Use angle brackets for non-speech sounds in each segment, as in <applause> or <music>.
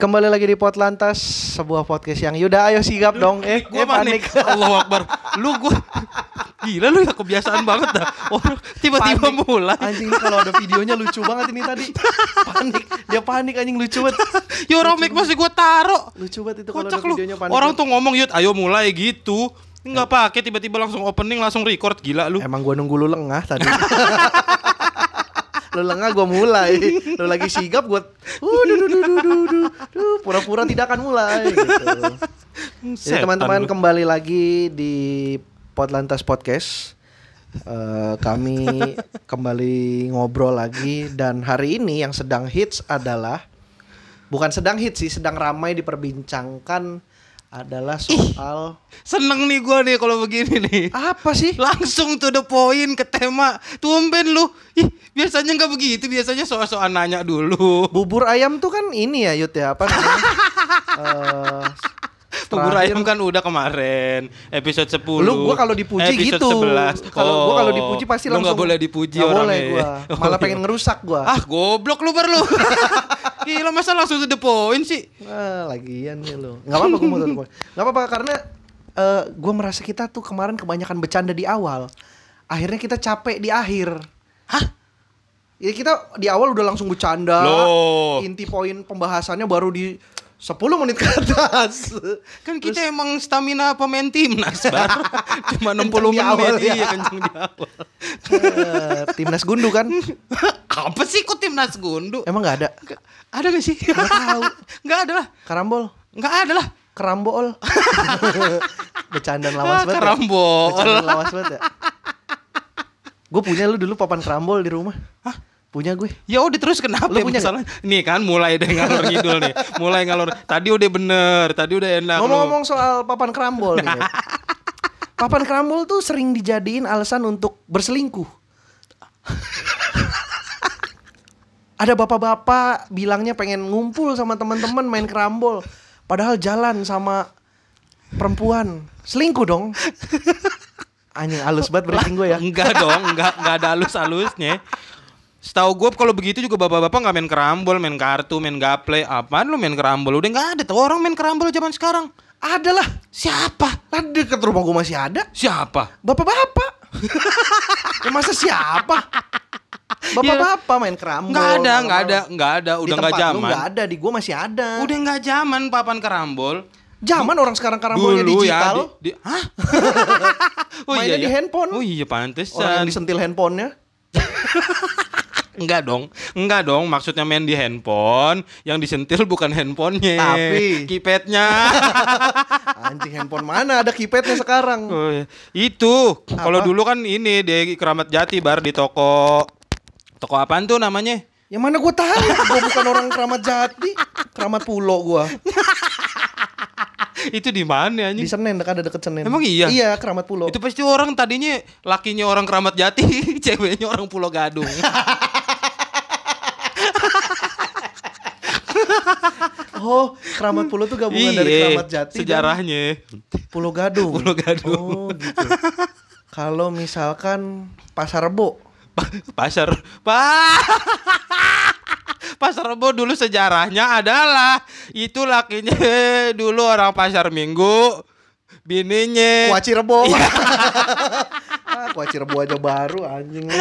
Kembali lagi di Potlantas, sebuah podcast yang Yuda ayo sigap dong. Eh, Gua eh, panik. <laughs> Allahu Akbar. Lu gua Gila lu ya kebiasaan banget dah. Tiba-tiba Panik. mulai. Anjing kalau ada videonya lucu banget ini tadi. Panik. Dia panik anjing lucu banget. Orang mic masih gua taro. Lucu banget itu kalau ada videonya panik. Orang tuh ngomong yut ayo mulai gitu. Enggak pakai tiba-tiba langsung opening langsung record gila lu. Emang gua nunggu lu lengah tadi. <laughs> lu lengah gua mulai. Lu lagi sigap gua uh pura-pura tidak akan mulai gitu. Jadi teman-teman kembali lagi di Potlantas Podcast. Eh, kami kembali ngobrol lagi dan hari ini yang sedang hits adalah bukan sedang hits sih, sedang ramai diperbincangkan adalah soal Seneng nih gua nih kalau begini nih. apa sih? Langsung to the point ke tema. Tumben lu. Ih, biasanya nggak begitu. Biasanya soal-soal nanya dulu. Bubur ayam tuh kan ini ya Yud ya apa namanya? <laughs> Eh, Bubur ayam kan udah kemarin episode 10 Lu gua kalau dipuji episode gitu. 11 Kalau gua kalau dipuji pasti lu langsung nggak boleh dipuji Nggak boleh orangnya gua. <laughs> Oh, Malah iya. pengen ngerusak gua. Ah goblok lu ber lu <laughs> Gila masa langsung to the point sih Ah, lagian nih lu. Enggak apa-apa gua mau tutup. Enggak apa-apa karena eh gua merasa kita tuh kemarin kebanyakan bercanda di awal. Akhirnya kita capek di akhir. Hah? Ya kita di awal udah langsung bercanda. Loh. Inti poin pembahasannya baru di 10 menit ke atas. Kan kita emang stamina pemain timnas bar <laughs> Cuma 60 Kenceng di menit awal ya. Iya kenceng di awal Eh, timnas gundu kan? <laughs> Apa sih kok timnas gundu? Emang nggak ada. Nggak- Ada gak sih? Nggak tahu. Nggak ada lah <laughs> Karambol. Nggak ada lah Kerambol. Bercandaan lawas Ah, banget. ya. kerambol. Bercandaan lawas banget ya. Gue punya lu dulu papan kerambol di rumah. Hah? Punya gue. Ya udah terus kenapa Lu punya masalah? Nih kan mulai deh ngalor ngidul nih. Mulai ngalor. Tadi udah bener, tadi udah enak. Ngomong-ngomong soal papan kerambol nih. <laughs> Papan kerambol tuh sering dijadiin alasan untuk berselingkuh. Ada bapak-bapak bilangnya pengen ngumpul sama teman-teman main kerambol, padahal jalan sama perempuan. Selingkuh dong. Anjing halus banget briefing gue ya. Enggak dong, enggak enggak ada halus-halusnya. Setahu gue kalau begitu juga bapak-bapak nggak main kerambol, main kartu, main gaple. Apaan lu main kerambol? Udah nggak ada tuh orang main kerambol zaman sekarang. Ada lah. Siapa? Lah deket rumah gue masih ada. Siapa? Bapak-bapak. <laughs> ya masa siapa? Bapak-bapak main kerambol. Nggak ada, nggak ada, nggak ada. Udah nggak zaman. nggak ada, di gua masih ada. Udah nggak zaman papan kerambol. Zaman orang sekarang karambolnya Dulu digital. ya. Di, di, hah? <laughs> Mainnya di handphone. Oh iya Orang yang pantesan. disentil handphonenya. <laughs> Enggak dong, enggak dong. Maksudnya main di handphone, yang disentil bukan handphonenya, Tapi- keypadnya. <laughs> Anjing handphone mana ada keypadnya sekarang. Oh, iya. itu kalau dulu kan ini di Keramat Jati bar di toko toko apaan tuh namanya? Yang mana gua tahu? <laughs> gua bukan orang keramat jati. Keramat pulau gua. itu di mana Di anjing? Senen dekat ada deket Senen. Emang iya? Iya, keramat pulau. Itu pasti orang tadinya lakinya orang Keramat Jati, <laughs> ceweknya orang Pulau Gadung. Oh, keramat pulau tuh gabungan dari Iya, keramat jati sejarahnya. Pulau Gadung. Pulau Gadung. Oh, gitu. Kalau misalkan Pasar Rebo, Pa- Pasar pa Pasar Rebo dulu sejarahnya adalah itu lakinya dulu orang Pasar Minggu, bininya Kuaci Rebo. Iya. <laughs> ah, Kuaci Rebo aja baru anjing lu.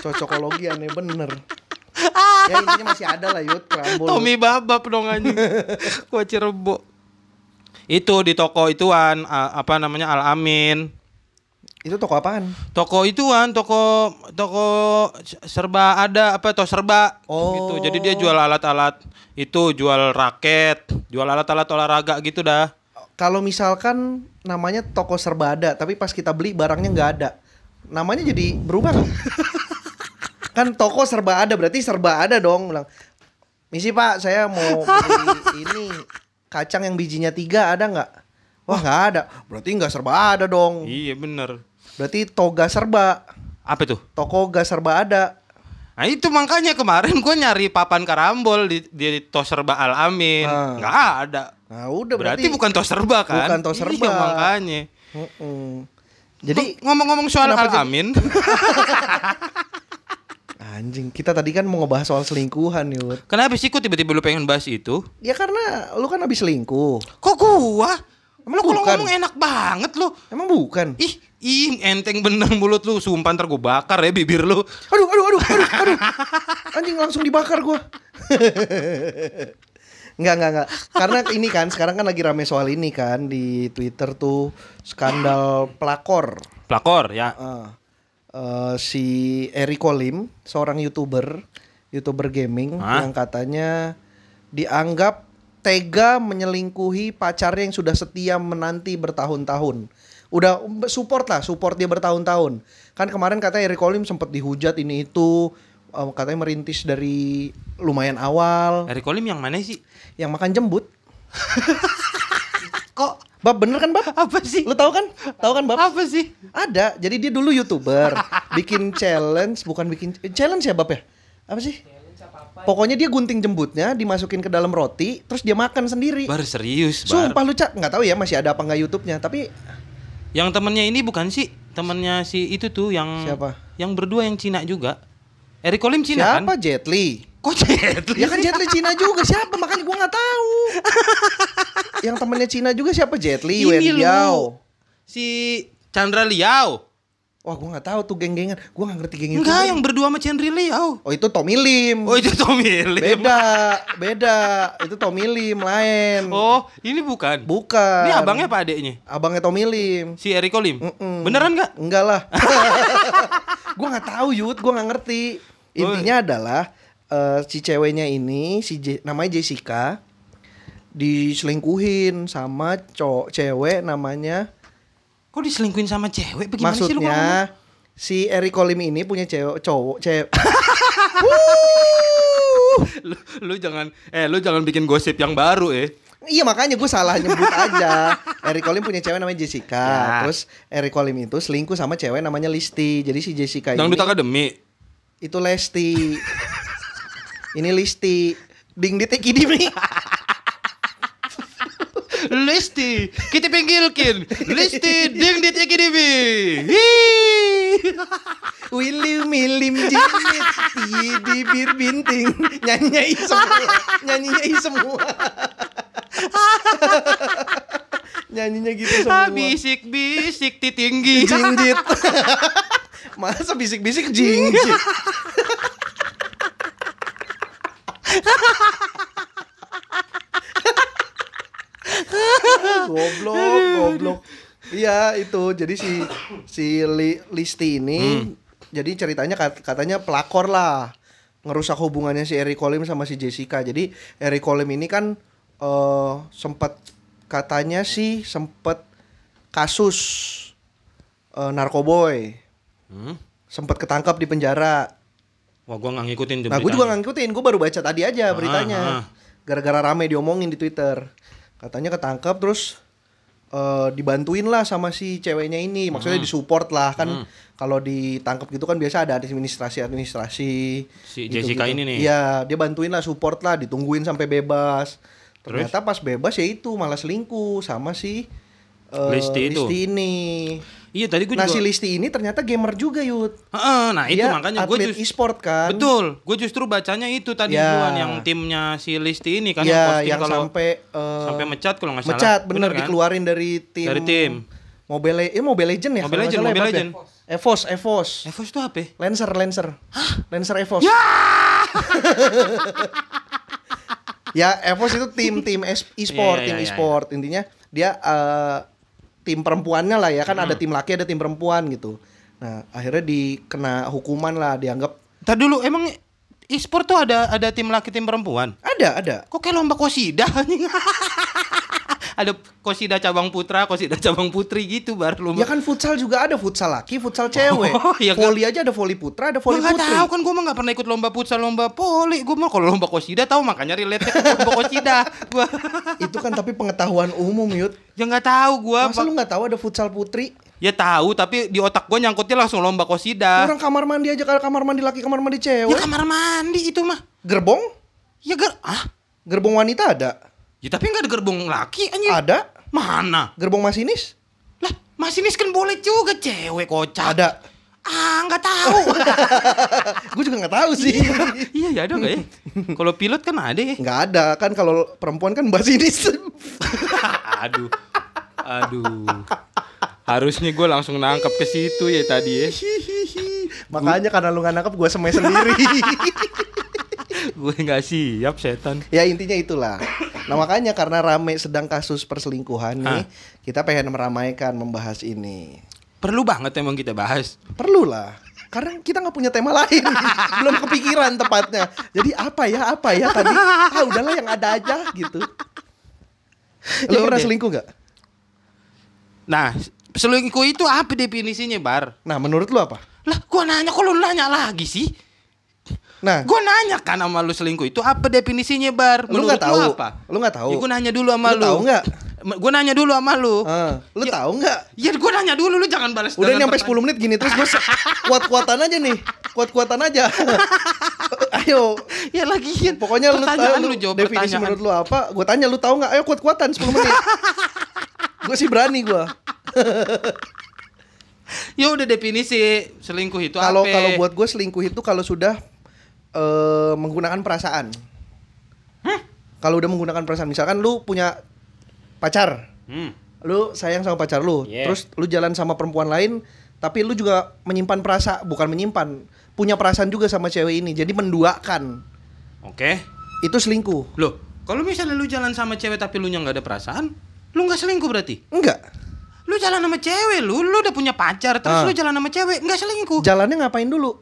Cocokologi aneh bener. Ya intinya masih ada lah Yud Kerambol. Tommy Babap dong anjing. <laughs> Gua Cirebo. Itu di toko ituan apa namanya Al Amin. Itu toko apaan? Toko ituan, toko toko serba ada apa toh serba Oh. gitu. Jadi dia jual alat-alat itu, jual raket, jual alat-alat olahraga gitu dah. Kalau misalkan namanya toko serba ada, tapi pas kita beli barangnya nggak ada. Namanya jadi berubah? <laughs> kan toko serba ada, berarti serba ada dong. Bilang, misi pak, saya mau <laughs> beli ini kacang yang bijinya tiga ada nggak? Wah nggak ada, berarti nggak serba ada dong. Iya bener. Berarti toga serba, Apa tuh? toko gas serba ada. Nah itu makanya kemarin gue nyari papan karambol di, di tos serba Al Amin. Ah. nggak ada. Nah udah Berarti, berarti, bukan tos serba kan? bukan tos serba. Iya makanya. Mm-mm. Jadi ngomong-ngomong soal Al Amin, <laughs> Anjing, kita tadi kan mau ngebahas soal selingkuhan, Yud. Kenapa sih kok tiba-tiba lu pengen bahas itu? Ya karena lu kan habis selingkuh. Kok gua? Emang lu kalau ngomong enak banget lu. Emang bukan? Ih, ih enteng bener mulut lu. Sumpah ntar gua bakar ya bibir lu. Aduh, aduh, aduh, aduh, aduh. Anjing langsung dibakar gua. Enggak, enggak, enggak. Karena ini kan sekarang kan lagi rame soal ini kan di Twitter tuh skandal pelakor. Pelakor ya. Ah. Eh, si Eri Kolim, seorang YouTuber, YouTuber gaming Hah? yang katanya dianggap tega menyelingkuhi pacarnya yang sudah setia menanti bertahun-tahun. Udah um, support lah, support dia bertahun-tahun. Kan kemarin katanya Eri Kolim sempat dihujat ini itu eh, katanya merintis dari lumayan awal Eric Kolim yang mana sih? yang makan jembut. <laughs> Bab bener kan, Bab? apa sih? Lu tahu kan? Tahu kan, Bab? Apa sih? Ada. Jadi dia dulu YouTuber, <laughs> bikin challenge, bukan bikin eh, challenge ya, Bab ya? Apa sih? Pokoknya dia gunting jembutnya, dimasukin ke dalam roti, terus dia makan sendiri. Bar serius, Bar. Sumpah lu cak, nggak tahu ya masih ada apa nggak YouTube-nya, tapi Yang temennya ini bukan sih? Temennya si itu tuh yang Siapa? Yang berdua yang Cina juga. Eric Kolim Cina siapa kan? Jet Li? Kok Jet Li Ya kan? Jet Li Cina juga siapa? Makanya gua nggak tahu. <laughs> Yang temennya Cina juga siapa? Jet Li, Wen. Yao. Si Chandra Liao. Wah, gua nggak tahu tuh geng-gengan. Gua nggak ngerti geng itu. Enggak, yang berdua sama Chandra Liao. Oh, itu Tommy Lim. Oh, itu Tommy Lim. Beda, beda. Itu Tommy Lim lain. Oh, ini bukan. Bukan. Ini abangnya apa adeknya? Abangnya Tommy Lim. Si Eric Kolim. Mm-mm. Beneran nggak? Enggak lah. <laughs> gua nggak tahu Yud, gua nggak ngerti. Intinya adalah eh, si ceweknya ini si Je- namanya Jessica diselingkuhin sama cowok cewek namanya Kok diselingkuhin sama cewek? Bagaimana sih lu ngomong? maksudnya si Eric Kolim ini punya cewek cowok cewek <laughs> lu, lu jangan eh lu jangan bikin gosip yang baru eh. Iya makanya gue salah nyebut aja. <laughs> Eric Kolim punya cewek namanya Jessica. Ya. Terus Eric Kolim itu selingkuh sama cewek namanya Listi. Jadi si Jessica Dangdut ini Akademi. itu Lesti. <laughs> ini Listi. Ding di teki dimi. Listi, kita panggilkan. Listi, ding dit ekidimi. Willy milim jimit di bir binting nyanyinya i semua nyanyinya i semua nyanyinya gitu semua Bisik bisik titinggi. jinjit masa bisik-bisik jinjit goblok goblok. Iya itu. Jadi si si Li- Listi ini jadi ceritanya kat- katanya pelakor lah. Ngerusak hubungannya si Eric Kolim sama si Jessica. Jadi Eric Kolim ini kan eh sempat katanya sih sempat kasus eh, narkoboy. Hmm? sempat ketangkap di penjara Wah, gua nggak ngikutin tuh Nah, gue juga nggak ngikutin, gue baru baca tadi aja Ah, beritanya. ah. Gara-gara rame diomongin di Twitter. Katanya ketangkap terus eh, dibantuin lah sama si ceweknya ini, maksudnya Hmm. disupport lah kan. Kalau ditangkap gitu kan biasa ada administrasi-administrasi. Si Jessica ini nih. Iya, dia bantuin lah, support lah, ditungguin sampai bebas. Ternyata pas bebas ya itu malah selingkuh sama si eh, Listi itu. ini. Iya, tadi gua Nah juga. si Listi ini ternyata gamer juga Yud. Heeh, nah itu Dia makanya gue justru e-sport kan. Betul, gue justru bacanya itu tadi Ya. duluan yang timnya si Listi ini kan Iya, yang posting yang kalau sampai eh, sampai mecat kalau nggak salah. mecat bener, kan? dikeluarin dari tim Dari tim. Mobile eh Mobile Legend ya Mobile Legend, ya, Mobile ya? Legend. Evos Evos Evos itu apa? ya? Lancer Lancer Lancer Evos Ya! <laughs> ya Evos itu tim tim es- e-sport Iya, iya, tim iya, e-sport intinya dia eh, tim perempuannya lah ya kan Hmm. ada tim laki ada tim perempuan gitu nah akhirnya dikena hukuman lah dianggap Tadi dulu emang e-sport tuh ada ada tim laki tim perempuan. ada ada Kok kayak lomba kosida? <laughs> ada kosida cabang putra, kosida cabang putri gitu bar lomba. ya kan futsal juga ada futsal laki futsal cewek Oh, <laughs> iya kan? volley aja ada volley putra ada Gua nggak putri tahu kan gue mah nggak pernah ikut lomba futsal lomba poli gue mah kalau lomba kosida tahu makanya relate ke lomba kosida <laughs> gue itu kan tapi pengetahuan umum yud ya nggak tahu gue masa lu nggak tahu ada futsal putri ya tahu tapi di otak gue nyangkutnya langsung lomba kosida Orang kamar mandi aja kalau kamar mandi laki kamar mandi ya cewek. kamar mandi itu mah Gerbong? ya ger ah Gerbong wanita ada. Ya tapi nggak ada gerbong laki anjing Ada. mana Gerbong masinis? lah masinis kan boleh juga cewek kocak Ada. ah nggak tahu <laughs> gue juga nggak tahu sih. iya ya ada nggak ya? Kalau pilot kan ada ya. Nggak ada kan kalau perempuan kan bahas ini. <laughs> aduh, aduh. Harusnya gue langsung nangkep ke situ ya tadi ya. Makanya karena lu nggak nangkep gue semai sendiri. <laughs> gue nggak siap setan. ya intinya itulah. Nah makanya karena rame sedang kasus perselingkuhan nih, kita pengen meramaikan membahas ini. Perlu banget emang kita bahas. Perlu lah. Karena kita nggak punya tema lain, <laughs> belum kepikiran tepatnya. Jadi apa ya, apa ya tadi? Ah udahlah yang ada aja gitu. Lu Ya pernah selingkuh gak? Nah, selingkuh itu apa definisinya, Bar? Nah menurut lu apa? Lah, gua nanya kok lu nanya lagi sih? Nah, Gua nanya kan sama lu selingkuh itu apa definisinya, Bar? lu nggak tahu? lu apa? Lu nggak tahu? Ya, gua nanya dulu sama Lu lu. tahu nggak? Gue nanya dulu sama lu. Ah, lu Ya- tahu nggak? Ya gue nanya dulu lu jangan balas Udah nyampe pertanyaan. 10 menit gini terus gue <laughs> kuat-kuatan aja nih. Kuat-kuatan aja. <laughs> Ayo. Ya lagi ya. Pokoknya lu tahu lu, jawab definisi pertanyaan. menurut lu apa? Gue tanya lu tahu nggak? Ayo kuat-kuatan 10 menit. <laughs> gue sih berani gue. Ya udah definisi selingkuh itu Kalau apa? kalau buat gue selingkuh itu kalau sudah eh, menggunakan perasaan. Kalau udah menggunakan perasaan, misalkan lu punya pacar, Hmm. lu sayang sama pacar lu, Yeah. terus lu jalan sama perempuan lain, tapi lu juga menyimpan perasa, bukan menyimpan, punya perasaan juga sama cewek ini, jadi menduakan. Oke. Itu selingkuh. Loh, kalau misalnya lu jalan sama cewek tapi lu nya nggak ada perasaan, lu nggak selingkuh berarti? Enggak. Lu jalan sama cewek, lu lu udah punya pacar terus Ah. lu jalan sama cewek, nggak selingkuh. Jalannya ngapain dulu?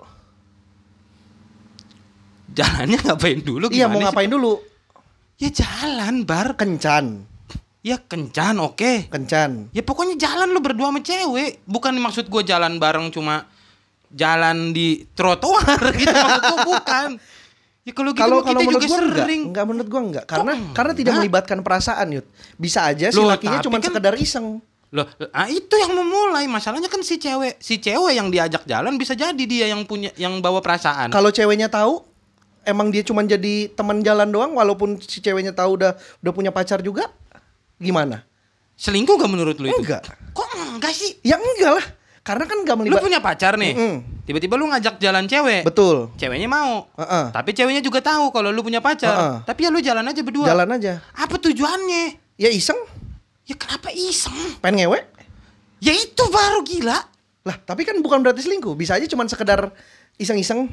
Jalannya ngapain dulu iya, gimana mau sih? ngapain dulu? Ya jalan, Bar. Kencan, Ya kencan, oke. kencan. Ya pokoknya jalan lu berdua sama cewek. Bukan maksud gue jalan bareng cuma jalan di trotoar <laughs> gitu maksud gua bukan. Ya kalau gitu Kalau kalau kita menurut juga gua enggak, sering. enggak menurut gua enggak, karena enggak? karena tidak melibatkan perasaan, Yud. Bisa aja si Loh, lakinya cuma kan- sekedar iseng. Loh, ah itu yang memulai. Masalahnya kan si cewek, si cewek yang diajak jalan bisa jadi dia yang punya yang bawa perasaan. Kalau ceweknya tahu emang dia cuma jadi teman jalan doang walaupun si ceweknya tahu udah udah punya pacar juga gimana? Selingkuh gak menurut lu itu? Enggak. Kok enggak sih? Ya enggak lah. Karena kan Lu melibat punya pacar nih. Mm-mm. Tiba-tiba lu ngajak jalan cewek. Betul. Ceweknya mau. Heeh. Tapi ceweknya juga tahu kalau lu punya pacar. Heeh. Tapi ya lu jalan aja berdua. Jalan aja. Apa tujuannya? Ya iseng, Ya kenapa iseng? pengen ngewe. Ya itu baru gila. Lah, tapi kan bukan berarti selingkuh. Bisa aja cuma sekedar iseng-iseng.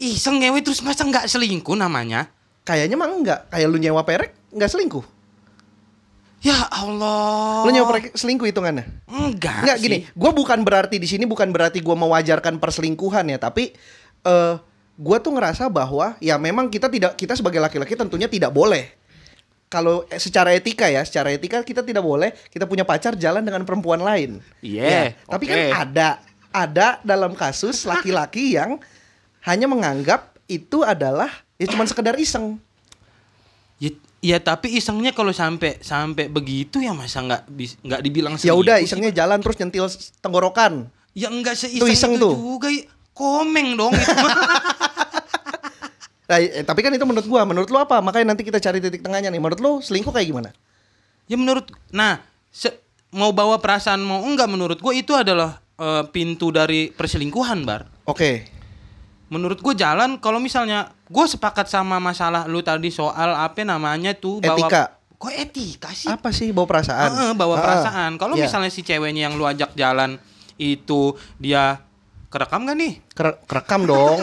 Iseng ngewe terus masa nggak selingkuh namanya? Kayaknya mah enggak. Kayak lu nyewa perek enggak selingkuh. Ya Allah. Lu nyewa perek selingkuh hitungannya. Enggak. Enggak gini, gua bukan berarti di sini bukan berarti gua mewajarkan perselingkuhan ya, tapi eh gua tuh ngerasa bahwa ya memang kita tidak kita sebagai laki-laki tentunya tidak boleh. Kalau eh, secara etika ya, secara etika kita tidak boleh kita punya pacar jalan dengan perempuan lain. Iya, Ya, Tapi kan ada ada dalam kasus laki-laki yang hanya menganggap itu adalah ya cuman sekedar iseng. Ya, ya tapi isengnya kalau sampai sampai begitu ya masa nggak nggak dibilang Ya udah sih, isengnya jalan terus nyentil tenggorokan. Ya enggak seiseng Itu iseng itu tuh. juga. ya. Komeng dong itu. <laughs> Nah, eh, tapi kan itu menurut gua, menurut lu apa? Makanya nanti kita cari titik tengahnya nih. Menurut lu selingkuh kayak gimana? ya menurut nah se- mau bawa perasaan mau enggak menurut gue itu adalah eh, pintu dari perselingkuhan bar. Oke. Menurut gue jalan kalau misalnya gue sepakat sama masalah lu tadi soal apa namanya tuh bawa Etika. Kok etika sih? Apa sih bawa perasaan? Heeh, bawa Heeh. perasaan. Kalau Iya. misalnya si ceweknya yang lu ajak jalan itu dia kerekam gak nih? Kere- kerekam dong.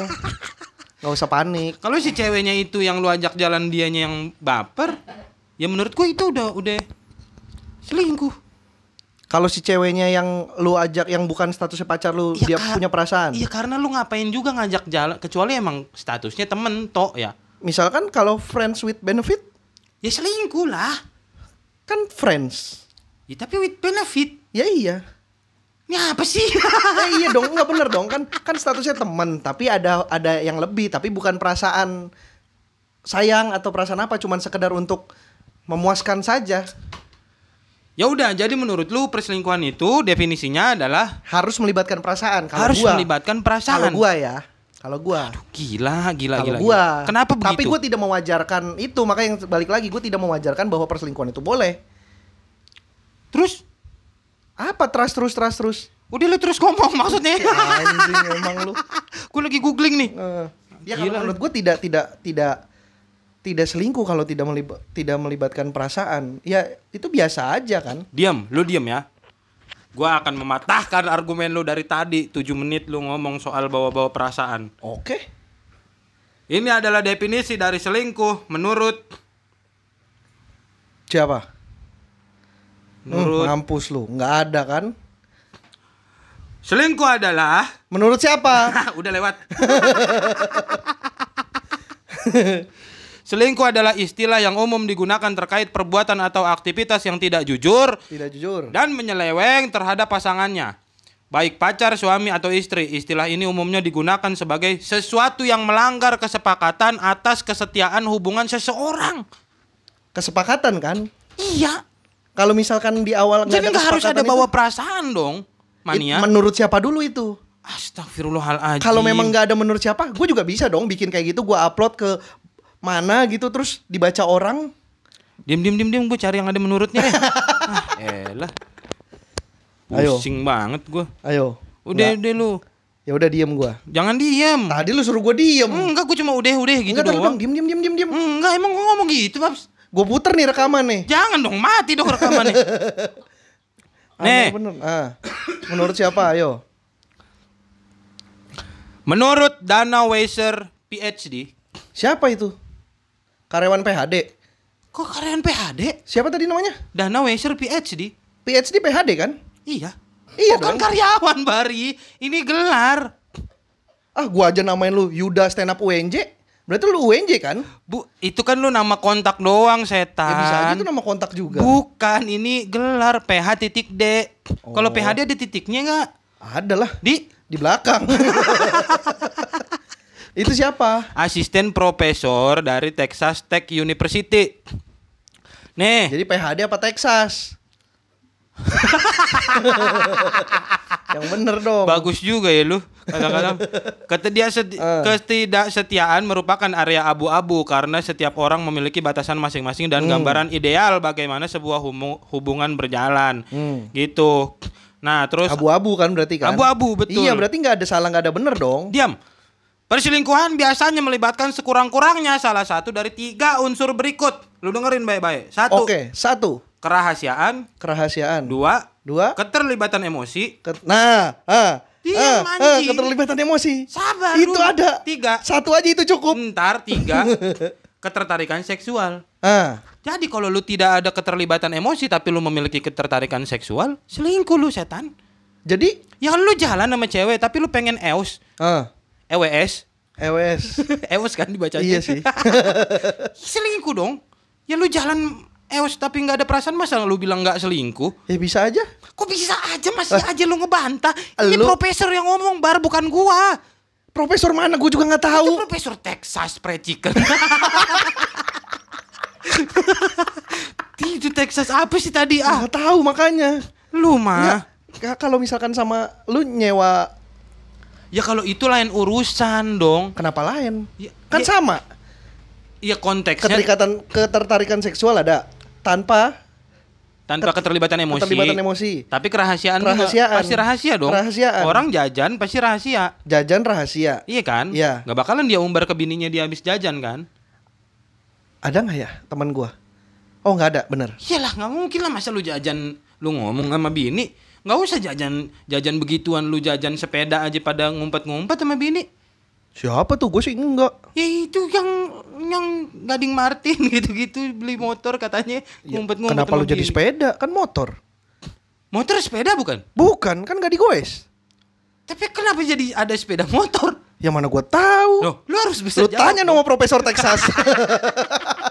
Nggak usah panik. Kalau si ceweknya itu yang lu ajak jalan dianya yang baper, ya menurutku itu udah udah selingkuh. Kalau si ceweknya yang lu ajak yang bukan statusnya pacar lu, Iya, dia punya perasaan. Iya karena lu ngapain juga ngajak jalan kecuali emang statusnya temen tok ya. Misalkan kalau friends with benefit, Ya selingkuh lah. kan friends. Ya tapi with benefit. Ya iya. Ini apa sih? Eh, <laughs> iya dong, <laughs> nggak bener dong kan kan statusnya teman, tapi ada ada yang lebih, tapi bukan perasaan sayang atau perasaan apa, cuman sekedar untuk memuaskan saja. Ya udah, jadi menurut lu perselingkuhan itu definisinya adalah Harus melibatkan perasaan. Kalau harus gua, melibatkan Kalau perasaan. gua ya, kalau gua. Gila, gila, Kalau gila. gua. gila. Kenapa begitu? Tapi gua tidak mewajarkan itu, makanya yang balik lagi gua tidak mewajarkan bahwa perselingkuhan itu boleh. Terus Apa trust terus trust terus? udah lu terus ngomong maksudnya. Anjing emang lu. <laughs> Gue lagi googling nih. Eh, ya kalau menurut gue tidak tidak tidak tidak selingkuh kalau tidak melibat tidak melibatkan perasaan. Ya itu biasa aja kan. Diam, lu diam ya. Gua akan mematahkan argumen lu dari tadi 7 menit lu ngomong soal bawa-bawa perasaan. Oke. Ini adalah definisi dari selingkuh menurut Siapa? menurut Hmm, mampus lu, nggak ada kan? selingkuh adalah Menurut siapa? <laughs> udah lewat. <laughs> selingkuh adalah istilah yang umum digunakan terkait perbuatan atau aktivitas yang tidak jujur tidak jujur. dan menyeleweng terhadap pasangannya. Baik pacar, suami atau istri, istilah ini umumnya digunakan sebagai sesuatu yang melanggar kesepakatan atas kesetiaan hubungan seseorang. Kesepakatan kan? Iya. Kalau misalkan di awal Jadi ada nggak harus ada bawa itu, perasaan dong, mania. menurut siapa dulu itu? Astagfirullahaladzim. Kalau memang nggak ada menurut siapa, gue juga bisa dong bikin kayak gitu. Gue upload ke mana gitu terus dibaca orang. Diam diam diam diam gue cari yang ada menurutnya. eh. <laughs> ah, elah. Ayo. Pusing banget gue. Ayo. Udah Nggak. udah lu. Ya udah diem gue. Jangan diem. Tadi lu suruh gue diem. Enggak, gue cuma udah udah gitu Enggak dong, doang. diem diem diem diem diem. Enggak, emang gue ngomong gitu, Babs. Gue puter nih rekaman nih. Jangan dong, mati dong rekamannya. <laughs> Nih. bener. Ah. Menurut siapa? Ayo. Menurut Dana Weiser PhD, Siapa itu? Karyawan PHD. kok karyawan PhD? Siapa tadi namanya? Dana Weiser PhD? PhD PHD kan? Iya. Iya Bukan dong. karyawan, Bari. Ini gelar. Ah, gua aja namain lu Yuda stand up UNJ. Berarti lu UNJ kan? Bu, itu kan lu nama kontak doang, setan. Ya bisa aja itu nama kontak juga. Bukan, ini gelar PH titik D. Kalau Oh. PhD ada titiknya nggak? Ada lah Di di belakang. <laughs> itu siapa? asisten profesor dari Texas Tech University. Nih, Jadi PHD apa Texas? <laughs> Yang bener dong. bagus juga ya lu. Kadang-kadang <laughs> kata dia seti- Eh. ketidaksetiaan merupakan area abu-abu karena setiap orang memiliki batasan masing-masing dan Hmm. gambaran ideal bagaimana sebuah hubungan berjalan. Hmm. Gitu. Nah, terus Abu-abu kan berarti kan? Abu-abu, betul. Iya berarti nggak ada salah nggak ada bener dong. Diam. Perselingkuhan biasanya melibatkan sekurang-kurangnya salah satu dari tiga unsur berikut. Lu dengerin baik-baik. Satu, Oke satu kerahasiaan. kerahasiaan. Dua, Dua. keterlibatan emosi. Ket- nah, ah, Diam, ah, ah, keterlibatan emosi. Sabar Itu dulu. ada. Tiga. Satu aja itu cukup. Ntar tiga, <laughs> ketertarikan seksual. Ah, Jadi kalau lu tidak ada keterlibatan emosi tapi lu memiliki ketertarikan seksual, selingkuh lu setan. jadi, Ya lu jalan sama cewek tapi lu pengen eus, ah, EWS. EWS. <laughs> eus kan dibacanya. iya sih. <laughs> selingkuh dong. Ya lu jalan eus tapi nggak ada perasaan masa lu bilang nggak selingkuh? ya bisa aja. Kok bisa aja masih aja lu ngebantah? Ini Lu- profesor yang ngomong bar bukan gua. Profesor mana? Gue juga nggak Itu tahu. profesor Texas Fried Chicken. <laughs> itu Texas apa sih tadi ah? Nggak tahu makanya. Lu mah. ka- kalau misalkan sama lu nyewa, Ya kalau itu lain urusan dong. kenapa lain? Ya, Kan ya- sama. Iya konteksnya Keterikatan ketertarikan seksual ada tanpa tanpa keterlibatan emosi. keterlibatan emosi. Tapi kerahasiaan, juga Kerahasiaan. pasti rahasia dong. Kerahasiaan. Orang jajan pasti rahasia. Jajan rahasia. Iya kan? Iya. Gak bakalan dia umbar ke bininya dia habis jajan kan? Ada nggak ya teman gua? Oh nggak ada, bener. Iyalah nggak mungkin lah masa lu jajan lu ngomong sama bini nggak usah jajan jajan begituan lu jajan sepeda aja pada ngumpet-ngumpet sama bini Siapa tuh? Gue sih enggak. ya itu yang yang gading Martin <laughs> gitu-gitu beli motor katanya Ya, ngumpet-ngumpet Kenapa lu jadi sepeda? Kan motor. motor sepeda bukan Bukan, kan gak digoes. tapi kenapa jadi ada sepeda motor Ya mana gua tahu. Loh, lu harus bisa Lu jawab tanya dong. sama Profesor Texas. <laughs>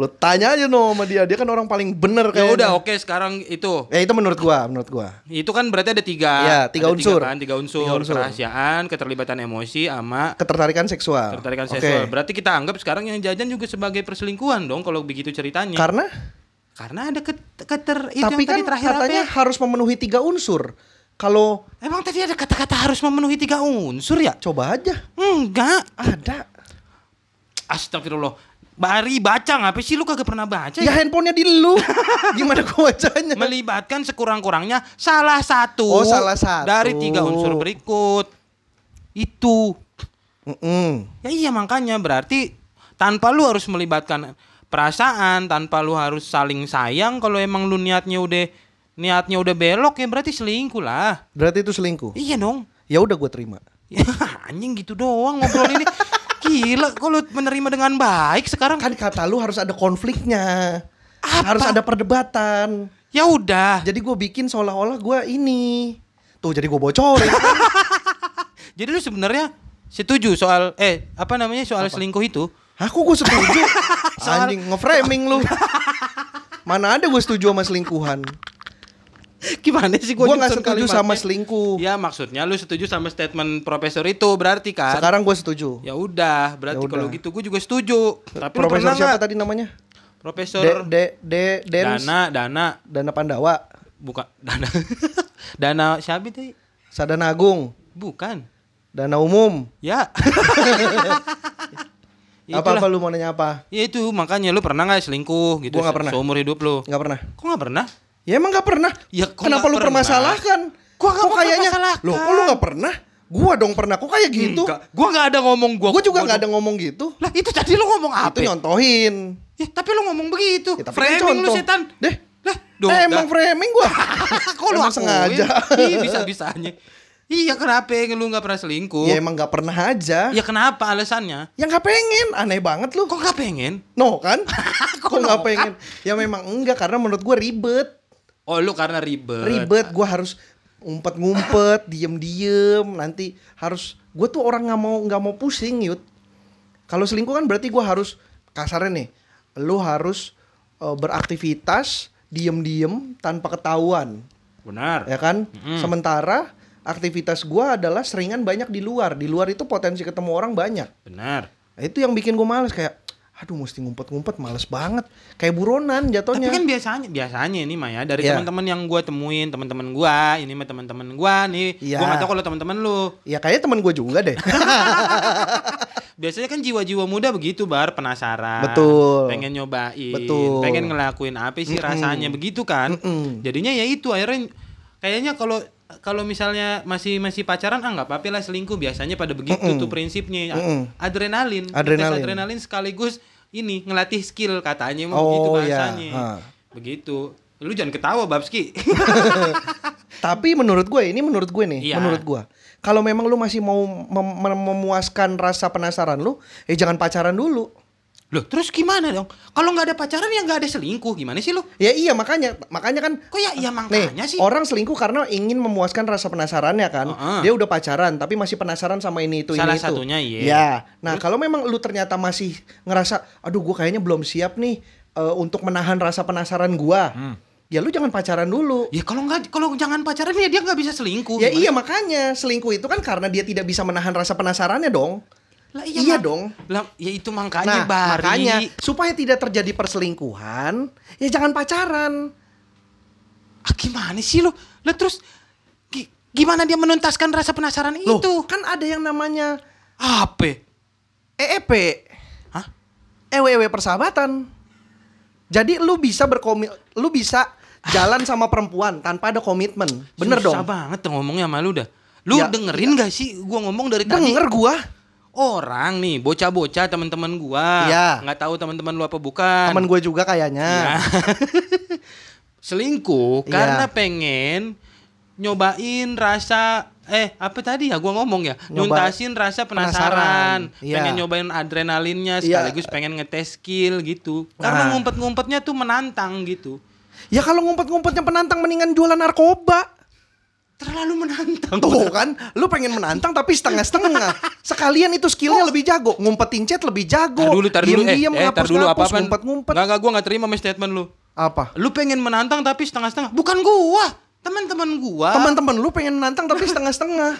lu tanya aja no sama dia. Dia kan orang paling bener ya kayaknya. udah oke sekarang itu Ya itu menurut gua, menurut gua. itu kan berarti ada tiga Iya, tiga Ada unsur. kan? tiga unsur, Tiga unsur. kerahasiaan keterlibatan emosi sama Ketertarikan seksual. ketertarikan Oke. seksual berarti kita anggap sekarang yang jajan juga sebagai perselingkuhan dong kalau begitu ceritanya Karena Karena ada ket- keter itu tapi yang tadi kan terakhir katanya apa ya? harus memenuhi tiga unsur. Kalau Emang tadi ada kata-kata harus memenuhi tiga unsur ya? coba aja Enggak. ada. Astagfirullah. Bari baca ngapa sih lu kagak pernah baca Ya ya? handphonenya di lu. <laughs> Gimana gua bacanya? Melibatkan sekurang-kurangnya salah satu Oh, salah satu. dari tiga unsur berikut. Itu. Mm-mm. Ya iya makanya berarti tanpa lu harus melibatkan perasaan, tanpa lu harus saling sayang kalau emang lu niatnya udah niatnya udah belok ya berarti selingkuh lah. Berarti itu selingkuh. Iya dong. Ya udah gue terima. Ya, <laughs> anjing gitu doang ngobrol ini. Gila kalau menerima dengan baik sekarang Kan kata lu harus ada konfliknya. Apa? Harus ada perdebatan. ya udah. Jadi gue bikin seolah-olah gue ini. Tuh jadi gue bocorin. <laughs> Jadi lu sebenarnya setuju soal eh apa namanya soal selingkuh itu? Aku gue setuju. <laughs> Soal- Anjing ngeframing lu. <laughs> Mana ada gue setuju sama selingkuhan. <laughs> Gimana sih Gue gua nggak nyusun setuju sama kalimatnya? selingkuh. Ya maksudnya lu setuju sama statement profesor itu berarti kan? Sekarang gue setuju. Ya udah, berarti Ya kalau gitu gue juga setuju. Tapi Profesor siapa tadi namanya? Profesor De, de, de, Dens, Dana, Dana, Dana Pandawa, bukan <laughs> Dana. Dana siapa itu? Sadana Agung, Bukan. Dana Umum. Ya. <laughs> Apa-apa Itulah. lu mau nanya apa? Ya itu makanya lu pernah nggak selingkuh gitu Gua nggak se- pernah. seumur hidup lu? Nggak pernah. Kok nggak pernah? Ya emang nggak pernah. Ya, Kenapa nggak lu pernah? permasalahkan? Gua nggak Kok kayaknya? Loh, kok lu nggak pernah? Gua dong pernah. Kok kayak gitu? Enggak. Gua nggak ada ngomong gua. Gua juga gua nggak ada dong. ngomong gitu. Lah itu tadi lu ngomong apa? Itu nyontohin. Ya, tapi lu ngomong begitu. Ya, tapi kan Framing lu contoh. setan. Deh. Lah, Eh, emang framing gua. <laughs> Kok lu sengaja. Iya, bisa-bisanya. Iya, kenapa lu nggak pernah selingkuh? ya emang nggak pernah aja. Ya kenapa alasannya? Ya nggak pengen. Aneh banget lu. Kok nggak pengen? No kan? <laughs> Kok Kok no, pengen? Ya memang enggak karena menurut gua ribet. Oh, lu karena ribet. Ribet. Gua harus ngumpet-ngumpet, <laughs> diem-diem. Nanti harus. Gue tuh orang nggak mau nggak mau pusing yud. Kalau selingkuh kan berarti gua harus kasarnya nih. Lu harus eh, beraktivitas diem-diem tanpa ketahuan. Benar. ya kan? Sementara aktivitas gua adalah seringan banyak di luar. Di luar itu potensi ketemu orang banyak. Benar. Nah, itu yang bikin gue males kayak aduh mesti ngumpet-ngumpet males banget. Kayak buronan Tapi jatuhnya. kan biasanya biasanya ini Maya dari Iya. teman-teman yang gua temuin, teman-teman gua, ini mah teman-teman gua nih. Iya. Gua nggak tahu kalau teman-teman lu. Ya kayaknya teman gue juga deh. <laughs> Biasanya kan jiwa-jiwa muda begitu bar penasaran. Betul. Pengen nyobain, Betul. pengen ngelakuin apa sih rasanya begitu kan? Mm-mm. Jadinya ya itu akhirnya kayaknya kalau kalau misalnya masih masih pacaran ah nggak apa-apa lah selingkuh biasanya pada begitu Mm-mm. tuh prinsipnya Mm-mm. adrenalin Tes Adrenalin. adrenalin sekaligus ini ngelatih skill katanya mau Oh, begitu iya. bahasanya Ha. begitu lu jangan ketawa Babski <laughs> Tapi menurut gue ini menurut gue nih, Iya. menurut gue. Kalau memang lu masih mau mem- memuaskan rasa penasaran lu, eh jangan pacaran dulu. Loh terus gimana dong kalau nggak ada pacaran ya nggak ada selingkuh gimana sih lu Ya iya makanya makanya kan kok ya iya Nih, makanya sih orang selingkuh karena ingin memuaskan rasa penasarannya kan. Heeh. Dia udah pacaran tapi masih penasaran sama ini itu Salah ini itu. satunya, iya. Ya. Nah, kalau memang lu ternyata masih ngerasa aduh gua kayaknya belum siap nih eh, untuk menahan rasa penasaran gua. Hmm. Ya lu jangan pacaran dulu. Ya kalau nggak kalau jangan pacaran ya dia nggak bisa selingkuh. Ya Gimana? iya makanya selingkuh itu kan karena dia tidak bisa menahan rasa penasarannya dong. Lah, Iya mak- dong. Lah ya itu Nah, makanya Bari. makanya supaya tidak terjadi perselingkuhan, ya jangan pacaran. Ah, gimana sih lo? Lah terus gi- gimana dia menuntaskan rasa penasaran Loh, itu? kan ada yang namanya Apa? EEP. Hah? EWW persahabatan. Jadi lu bisa berkomi lu bisa jalan sama perempuan tanpa ada komitmen. Bener Susah dong. banget tuh ngomongnya sama lu dah. Lu Ya, dengerin gak sih gua ngomong dari tadi? Denger gua, Orang nih, bocah-bocah teman-teman gua. Iya. Nggak tahu teman-teman lu apa bukan. teman gue juga kayaknya. Ya. <laughs> Selingkuh Iya. karena pengen nyobain rasa eh apa tadi ya gua ngomong ya Nyoba- nuntasin rasa penasaran, penasaran, iya. pengen nyobain adrenalinnya Iya. sekaligus pengen ngetes skill gitu karena Nah. ngumpet-ngumpetnya tuh menantang gitu Ya kalau ngumpet-ngumpetnya penantang mendingan jualan narkoba. Terlalu menantang Tuh kan, lu pengen menantang tapi setengah-setengah. Sekalian itu skillnya lebih jago, ngumpetin chat lebih jago. Tar dulu, tar dulu, eh, eh, tar dulu apa ngapus-ngapus, ngumpet-ngumpet. Nggak, nggak, gua nggak terima statement lu. Apa? Lu pengen menantang tapi setengah-setengah. Bukan gua, teman-teman gua. Teman-teman lu pengen menantang tapi setengah-setengah.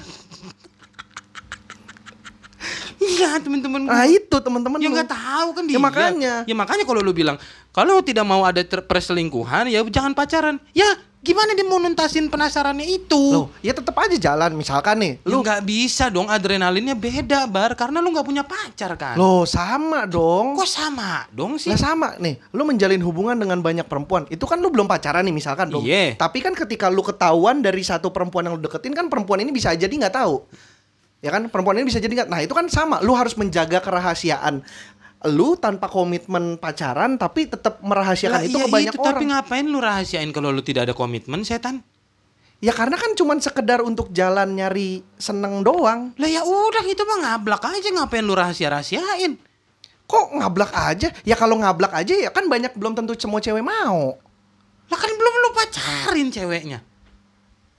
Iya, teman-teman gua. Nah itu teman-teman Ya nggak tahu kan dia. Ya makanya. Ya makanya kalau lu bilang kalau tidak mau ada perselingkuhan ya jangan pacaran. Ya gimana dia mau nuntasin penasarannya itu? Loh, ya tetap aja jalan. Misalkan nih, lu lu nggak bisa dong adrenalinnya beda bar karena lu nggak punya pacar kan. Loh, sama dong. Kok sama dong sih? Lah sama nih, lu menjalin hubungan dengan banyak perempuan. Itu kan lu belum pacaran nih misalkan dong. Iya. Tapi kan ketika lu ketahuan dari satu perempuan yang lu deketin kan perempuan ini bisa jadi nggak tahu. Ya kan perempuan ini bisa jadi nggak. Nah itu kan sama. Lu harus menjaga kerahasiaan. Lu tanpa komitmen pacaran tapi tetap merahasiakan Lah, itu iya ke banyak itu, orang. Tapi ngapain lu rahasiain kalau lu tidak ada komitmen, setan? Ya karena kan cuman sekedar untuk jalan nyari seneng doang. Lah ya udah itu mah ngablak aja ngapain lu rahasia-rahasiain? Kok ngablak aja? Ya kalau ngablak aja ya kan banyak belum tentu semua cewek mau. Lah kan belum lu pacarin ceweknya.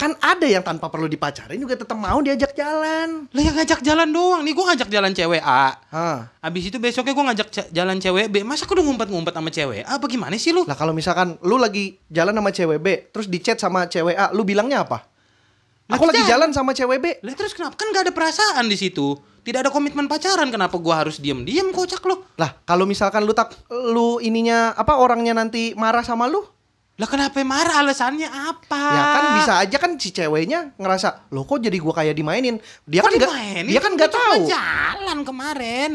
Kan ada yang tanpa perlu dipacarin juga tetap mau diajak jalan. Lah yang ngajak jalan doang. Nih gua ngajak jalan cewek A. Hah. Abis itu besoknya gua ngajak jalan cewek B. Masa kudu ngumpet-ngumpet sama cewek A? Bagaimana sih lu? Lah kalau misalkan lu lagi jalan sama cewek B, terus di chat sama cewek A, lu bilangnya apa? Aku Lagi lagi jalan. jalan sama cewek B. Lah terus kenapa? Kan gak ada perasaan di situ. Tidak ada komitmen pacaran. Kenapa gua harus diem-diem kocak lu? Lah, kalau misalkan lu tak lu ininya apa orangnya nanti marah sama lu? Lah kenapa marah? Alasannya apa? Ya kan bisa aja kan si ceweknya ngerasa, "Loh kok jadi gua kayak dimainin?" Dia Kok kan nggak dimainin? dia kan nggak cuma tahu. jalan kemarin.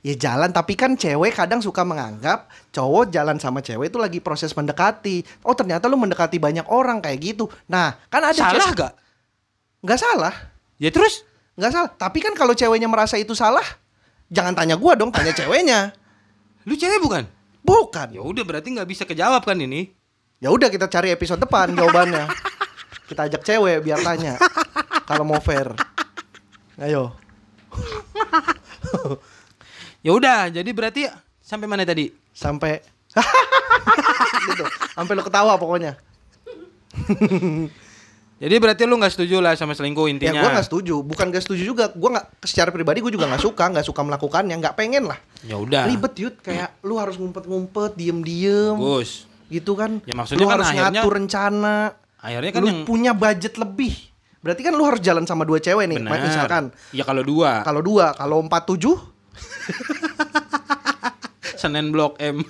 Ya jalan tapi kan cewek kadang suka menganggap cowok jalan sama cewek itu lagi proses mendekati. Oh, ternyata lu mendekati banyak orang kayak gitu. Nah, kan ada Salah cewek- gak? Nggak salah. Ya terus? Nggak salah. Tapi kan kalau ceweknya merasa itu salah, jangan tanya gua dong, tanya ceweknya. Lu cewek bukan? Bukan. Ya udah berarti nggak bisa kejawab kan ini. Ya udah kita cari episode depan jawabannya. kita ajak cewek biar tanya. Kalau mau fair. Ayo. Ya udah, jadi berarti sampai mana tadi? Sampai <laughs> gitu. Sampai lu ketawa pokoknya. Jadi berarti lu nggak setuju lah sama selingkuh Ya intinya. gua nggak setuju, bukan gak setuju juga. Gua nggak secara pribadi gue juga nggak suka, nggak suka melakukannya, nggak pengen lah. Ya udah. Ribet yud, kayak lu harus ngumpet-ngumpet, diem-diem, Bagus. Gitu kan. Ya, maksudnya lu kan harus akhirnya- ngatur rencana. Akhirnya kan lu yang punya budget lebih. Berarti kan lu harus jalan sama dua cewek nih, benar. misalkan. Ya kalau dua, Kalau dua, kalau empat tujuh, <laughs> Senen Blok M.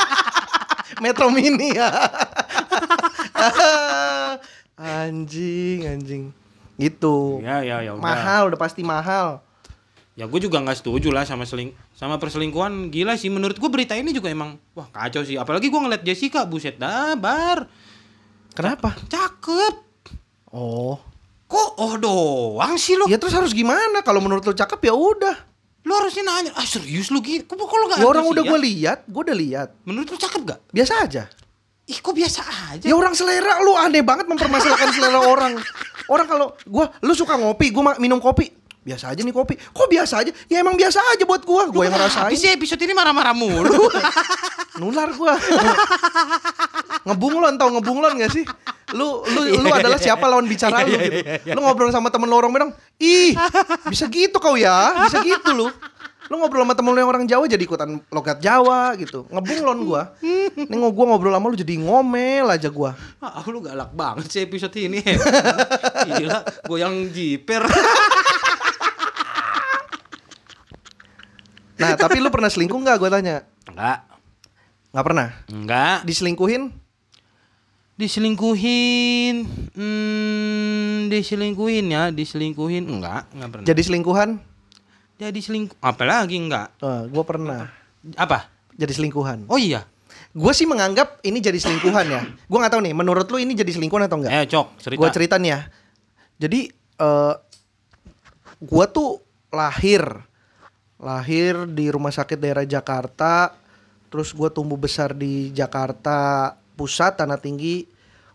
<laughs> Metro Mini ya. <laughs> anjing, anjing. Gitu. ya ya ya udah. mahal, udah pasti mahal. Ya gue juga nggak setuju lah sama seling sama perselingkuhan gila sih menurut gue berita ini juga emang wah kacau sih apalagi gue ngeliat Jessica buset dah bar Kenapa? cakep Oh. kok oh doang sih lo Ya terus harus gimana? Kalau menurut lu cakep ya udah. lo harusnya nanya ah serius lu gitu kok kok lo nggak Ya orang udah sih, gue ya? lihat, gue udah lihat. menurut lu cakep gak Biasa aja. ih kok biasa aja Ya orang selera lu aneh banget mempermasalahkan selera orang. Orang kalau gua lu suka ngopi, gua minum kopi. Biasa aja nih kopi. Kok biasa aja? Ya emang biasa aja buat gua. Gua yang ngerasain. Habis sih episode ini marah-marah mulu <laughs> Nular gua. ngebunglon tau ngebunglon gak sih? Lu lu lu adalah siapa lawan bicara lu gitu. Lu ngobrol sama temen lu orang Medan, "Ih, bisa gitu kau ya? Bisa gitu lu." Lu ngobrol sama temen lu yang orang Jawa jadi ikutan logat Jawa gitu. Ngebunglon gua. Nih gua ngobrol sama lu jadi ngomel aja gua. ah lu galak banget sih episode ini <laughs> gila goyang jiper <laughs> Nah, tapi lu pernah selingkuh nggak? Gua tanya. enggak Nggak pernah. enggak Diselingkuhin? diselingkuhin hmm, diselingkuhin ya diselingkuhin enggak enggak pernah Jadi selingkuhan? jadi selingkuh apalagi enggak Oh, gua pernah. apa Jadi selingkuhan. oh iya Gue sih menganggap ini jadi selingkuhan ya. Gua nggak tahu nih. Menurut lu ini jadi selingkuhan atau enggak? eh cok cerita Gua cerita nih ya. Jadi eh gua tuh lahir lahir di rumah sakit daerah Jakarta. Terus gua tumbuh besar di Jakarta Pusat Tanah Tinggi.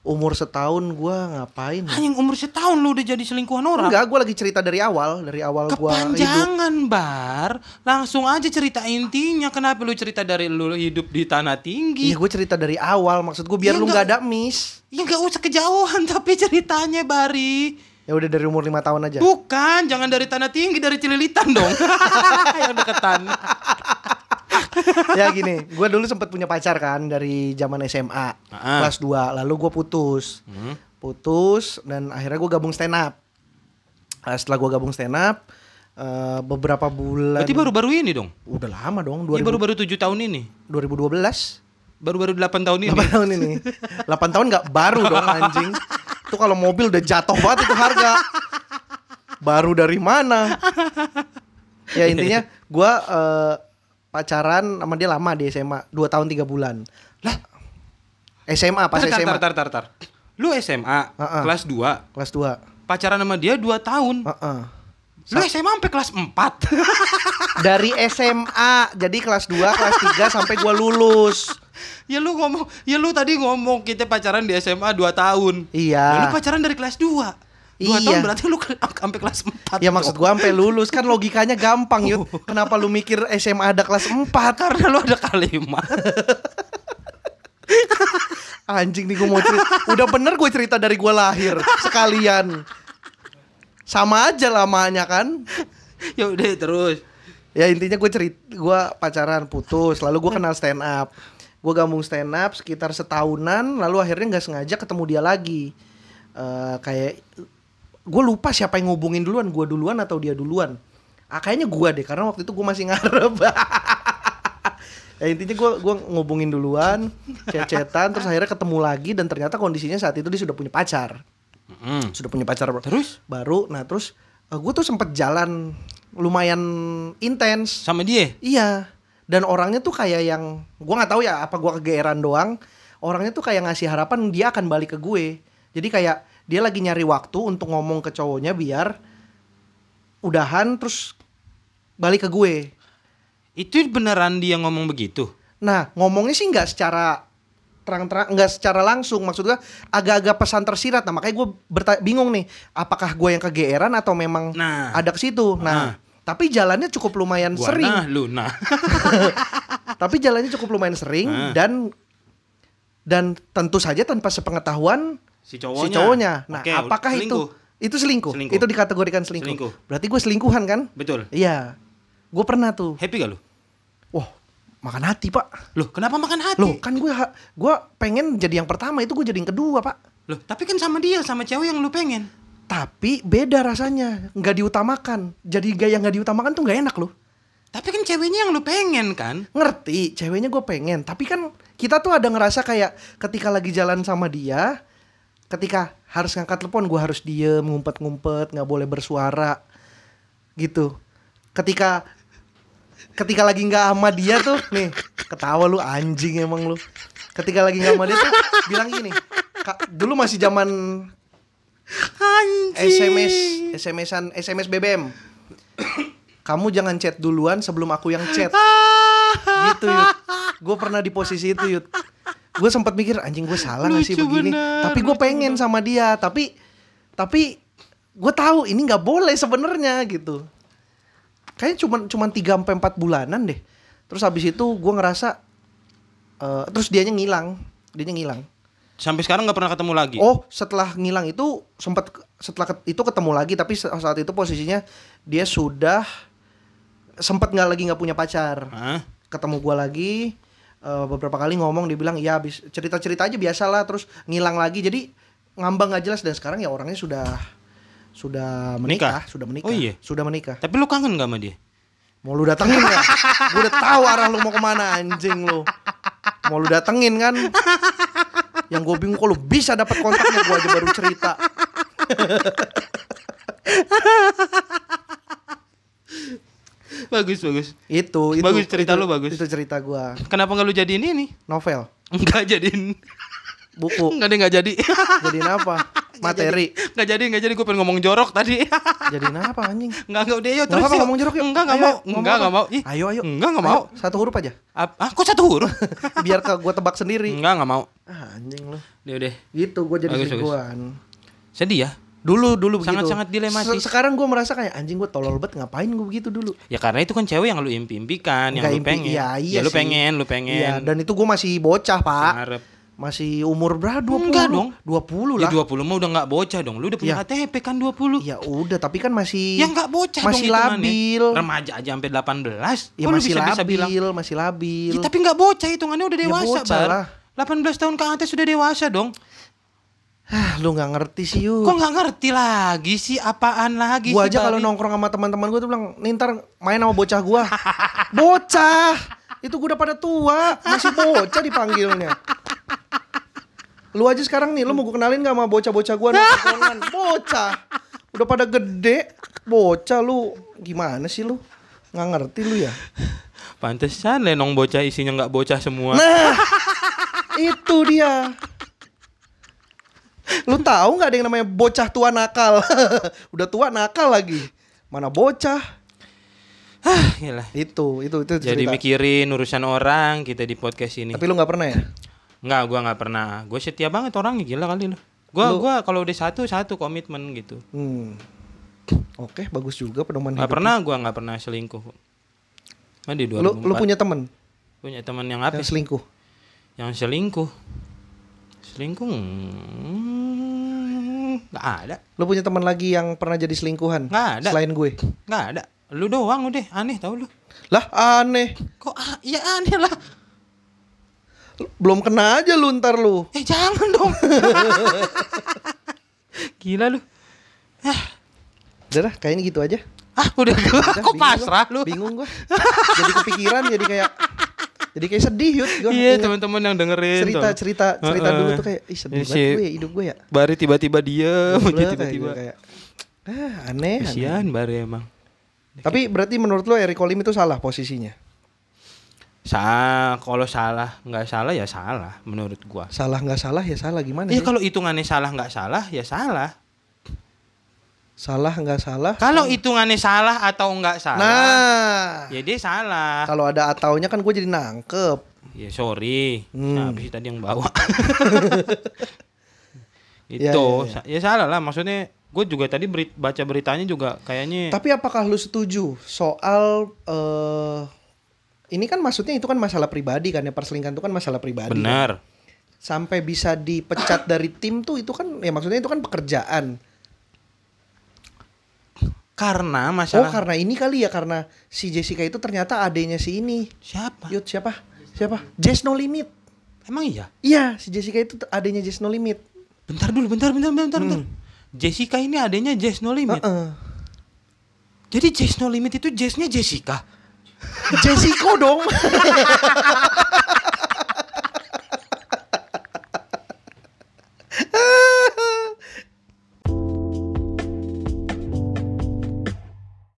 Umur setahun gua ngapain? ya? Anjing umur setahun lu udah jadi selingkuhan orang Enggak, gua lagi cerita dari awal, dari awal gua hidup. Kepanjangan bar Langsung aja cerita intinya Kenapa lu cerita dari lu hidup di tanah tinggi Iya, gue cerita dari awal. Maksud gue biar Ya, lu nggak ada miss. Ya gak usah kejauhan <laughs> Tapi ceritanya Bari Ya udah dari umur lima tahun aja. Bukan Jangan dari tanah tinggi Dari Cililitan dong <laughs> Yang deketan <laughs> ya gini, gue dulu sempat punya pacar kan dari zaman SMA Ah. kelas 2 lalu gue putus, Hmm. putus dan akhirnya gue gabung stand up. Nah, setelah gue gabung stand up, eh, beberapa bulan. Berarti baru-baru ini dong Udah lama dong, Ini 2000, baru-baru 7 tahun ini 2012. Baru-baru 8 tahun ini 8 tahun ini. 8 tahun nggak baru dong <laughs> anjing. Itu kalau mobil udah jatuh banget itu harga. Baru dari mana? Ya intinya gua eh, pacaran sama dia lama di SMA, 2 tahun 3 bulan. Lah SMA pas Tar, SMA tar, tar, tar, tar. Lu SMA Ah, ah. Kelas 2 kelas 2. Pacaran sama dia 2 tahun Heeh. Lu SMA sampai kelas 4. Dari SMA, jadi kelas 2, kelas 3 sampai gua lulus. Ya lu ngomong, ya lu tadi ngomong kita pacaran di SMA 2 tahun. Iya. Ya, lu pacaran dari kelas 2. 2 Iya. tahun berarti lu <laughs> sampai kelas 4. Ya maksud gua sampai lulus kan logikanya <laughs> gampang, Yud. Kenapa lu mikir SMA ada kelas 4? karena lu ada kalimat. <laughs> Anjing nih gue mau cerita. Udah bener gue cerita dari gue lahir sekalian. Sama aja lamanya kan. ya udah terus. Ya intinya gue cerita, gue pacaran putus, lalu gue kenal stand up. Gue gabung stand up sekitar setahunan, lalu akhirnya nggak sengaja ketemu dia lagi. Eh kayak gue lupa siapa yang ngubungin duluan, gue duluan atau dia duluan. Ah, kayaknya gue deh, karena waktu itu gue masih ngarep. <laughs> ya intinya gue gua ngubungin duluan, cecetan, terus akhirnya ketemu lagi dan ternyata kondisinya saat itu dia sudah punya pacar, Mm. sudah punya pacar Terus baru. Nah terus gue tuh sempet jalan lumayan intens. sama dia. Iya. Dan orangnya tuh kayak yang gua nggak tahu ya apa gua kegeeran doang. Orangnya tuh kayak ngasih harapan dia akan balik ke gue. Jadi kayak dia lagi nyari waktu untuk ngomong ke cowoknya biar udahan terus balik ke gue. Itu beneran dia ngomong begitu. Nah, ngomongnya sih nggak secara terang-terang nggak secara langsung maksudnya agak-agak pesan tersirat nah makanya gue bingung nih apakah gue yang kegeeran atau memang Nah. ada ke situ nah Nah. Tapi jalannya cukup lumayan Gua sering nah, lu nah. <laughs> tapi jalannya cukup lumayan sering Ah. dan dan tentu saja tanpa sepengetahuan si si cowoknya. Nah, Oke, apakah selingkuh. itu itu selingkuh? Selingkuh. Itu dikategorikan selingkuh. Selingkuh. Berarti gue selingkuhan kan? Betul. Iya. Gue pernah tuh. Happy gak lu? Wah, makan hati, Pak. Loh, kenapa makan hati? Loh, kan gue gue pengen jadi yang pertama, itu gue jadi yang kedua, Pak. Loh, tapi kan sama dia, sama cewek yang lu pengen. Tapi beda rasanya, nggak diutamakan. Jadi gaya nggak diutamakan tuh nggak enak loh. Tapi kan ceweknya yang lu pengen kan? Ngerti, ceweknya gue pengen. Tapi kan kita tuh ada ngerasa kayak ketika lagi jalan sama dia, ketika harus ngangkat telepon gue harus diem, ngumpet-ngumpet, nggak boleh bersuara, gitu. Ketika ketika lagi nggak sama dia tuh, nih ketawa lu anjing emang lu. Ketika lagi nggak sama dia tuh bilang gini, Kak, dulu masih zaman SMS, SMS-an, SMS BBM. Kamu jangan chat duluan sebelum aku yang chat. gitu yud. Gue pernah di posisi itu yud. Gue sempat mikir anjing gue salah gak sih begini. bener, tapi gue pengen sama dia. Tapi tapi gue tahu ini nggak boleh sebenarnya gitu. Kayaknya cuman cuman tiga sampai empat bulanan deh. Terus habis itu gue ngerasa eh terus dianya ngilang, dianya ngilang. Sampai sekarang nggak pernah ketemu lagi. Oh, setelah ngilang itu sempat setelah itu ketemu lagi tapi sa- saat itu posisinya dia sudah sempat nggak lagi nggak punya pacar. Hah? Ketemu gua lagi eh, beberapa kali ngomong dia bilang ya habis cerita-cerita aja biasalah terus ngilang lagi. Jadi ngambang nggak jelas dan sekarang ya orangnya sudah sudah menikah, Menikah? sudah menikah. Oh iya? Sudah menikah. Tapi lu kangen gak sama dia? Mau lu datengin ya? Gue udah tahu arah lu mau ke mana anjing lu. Mau lu datengin kan? Yang gue bingung kalau bisa dapat kontaknya gue aja baru cerita. Bagus, bagus. Itu, itu. Bagus, cerita itu- lu bagus. Itu cerita gue. Kenapa nggak lu jadiin ini? Novel, Enggak jadiin. Buku. <laughs> Enggak deh, nggak jadi. <laughs> Jadiin apa? Materi. Nggak jadi, nggak jadi. Gue pengen ngomong jorok tadi. <laughs> Jadiin apa anjing? Enggak, enggak udah yuk Nggak terus yuk. ngomong jeruk yuk. Enggak, enggak Ayo, mau. Enggak, apa? enggak mau. Ih, Ayo, ayo. Enggak, enggak mau. Satu huruf aja. Ah, kok satu huruf? Biar ke gue tebak sendiri. enggak, enggak mau. Ah, anjing lu. Udah, udah. Gitu gue jadi selingkuhan. Sedih ya? Dulu dulu begitu. Sangat-sangat dilematis. Se- sekarang gue merasa kayak anjing gue tolol banget ngapain gue begitu dulu. Ya karena itu kan cewek yang lu impi-impikan, yang Nggak lu impi- pengen. iya, iya ya lu sih. pengen, lu pengen. Iya, dan itu gue masih bocah, Pak. Ngarep. Masih umur berapa? 20. Enggak dong. 20 Ya lah. 20 mah udah nggak bocah dong. Lu udah punya Iya. KTP kan 20. Ya udah, tapi kan masih Ya nggak bocah masih dong labil. Remaja aja sampai 18. Ya Kok masih bisa-bisa labil, bilang? masih labil. Ya, tapi nggak bocah hitungannya udah Ya, dewasa, bocah Bar. lah. 18 tahun ke atas sudah dewasa dong. Ah, lu nggak ngerti sih, Yu. Kok nggak ngerti lagi sih apaan lagi Gua sih, aja kalau nongkrong sama teman-teman gue tuh bilang, "Nih ntar main sama bocah gua." <laughs> bocah. Itu gue udah pada tua, masih bocah dipanggilnya. Lu aja sekarang nih, lu mau gue kenalin gak sama bocah-bocah gua nongkrongan? <laughs> Bocah. Udah pada gede, bocah lu. Gimana sih lu? Nggak ngerti lu ya? Pantesan lenong bocah isinya nggak bocah semua. Nah, itu dia. Lu tahu nggak ada yang namanya bocah tua nakal? <laughs> Udah tua nakal lagi. mana bocah. Ah, gila. Itu, itu, itu Jadi cerita. mikirin urusan orang kita di podcast ini. Tapi lu nggak pernah ya? Enggak, gua nggak pernah. Gue setia banget orangnya gila kali lu. Gua gua kalau udah satu satu komitmen gitu. Hmm. Oke, bagus juga pedoman hidup. pernah gua nggak pernah selingkuh. Nah, di 2004 Lu, lu punya temen punya teman yang apa? yang selingkuh? Yang selingkuh. Selingkuh hmm, nggak ada. Lu punya teman lagi yang pernah jadi selingkuhan? Nggak ada. Selain gue. Nggak ada. Lu doang udah aneh tau lu. Lah aneh. Kok ya aneh lah. Belum kena aja lu ntar lu. Eh jangan dong. <laughs> Gila lu. Udah dah, kayaknya gitu aja. Ah udah gua Udah, kok pasrah gua. lu. Bingung gua. jadi kepikiran jadi kayak jadi kayak sedih yut gua. Iya teman-teman yang dengerin cerita tuh. cerita cerita Heeh. dulu tuh kayak ih sedih banget gue hidup gue ya. Baru tiba-tiba kayak tiba-tiba. gue kayak ah, aneh, aneh. Kasihan baru emang. Tapi berarti menurut lo Eric Olim itu salah posisinya? Sa kalau salah nggak salah ya salah menurut gua. Salah nggak salah ya salah gimana Iya kalau hitungannya salah nggak salah ya salah. Salah nggak salah? Kalau hitungannya salah atau nggak salah, Nah, ya dia salah. kalau ada ataunya kan gue jadi nangkep. Ya sorry, Hmm. siapa sih tadi yang bawa? <laughs> Ya, Itu ya, sa- ya salah lah. Maksudnya gue juga tadi beri- baca beritanya juga kayaknya Tapi apakah lu setuju soal eh ini kan maksudnya itu kan masalah pribadi kan ya perselingkuhan itu kan masalah pribadi. kan? benar. Sampai bisa dipecat <coughs> dari tim tuh itu kan ya maksudnya itu kan pekerjaan. Karena Oh masalah karena ini kali ya karena si Jessica itu ternyata adenya si ini. siapa? Yud siapa? Siapa? Jess No Limit. Emang iya? Iya, si Jessica itu adanya Jess No Limit. Bentar dulu, bentar, bentar, bentar, bentar. Hmm. Jessica ini adanya Jess No Limit. Heeh. Jadi Jess No Limit itu Jessnya Jessica. Jessica dong. <laughs>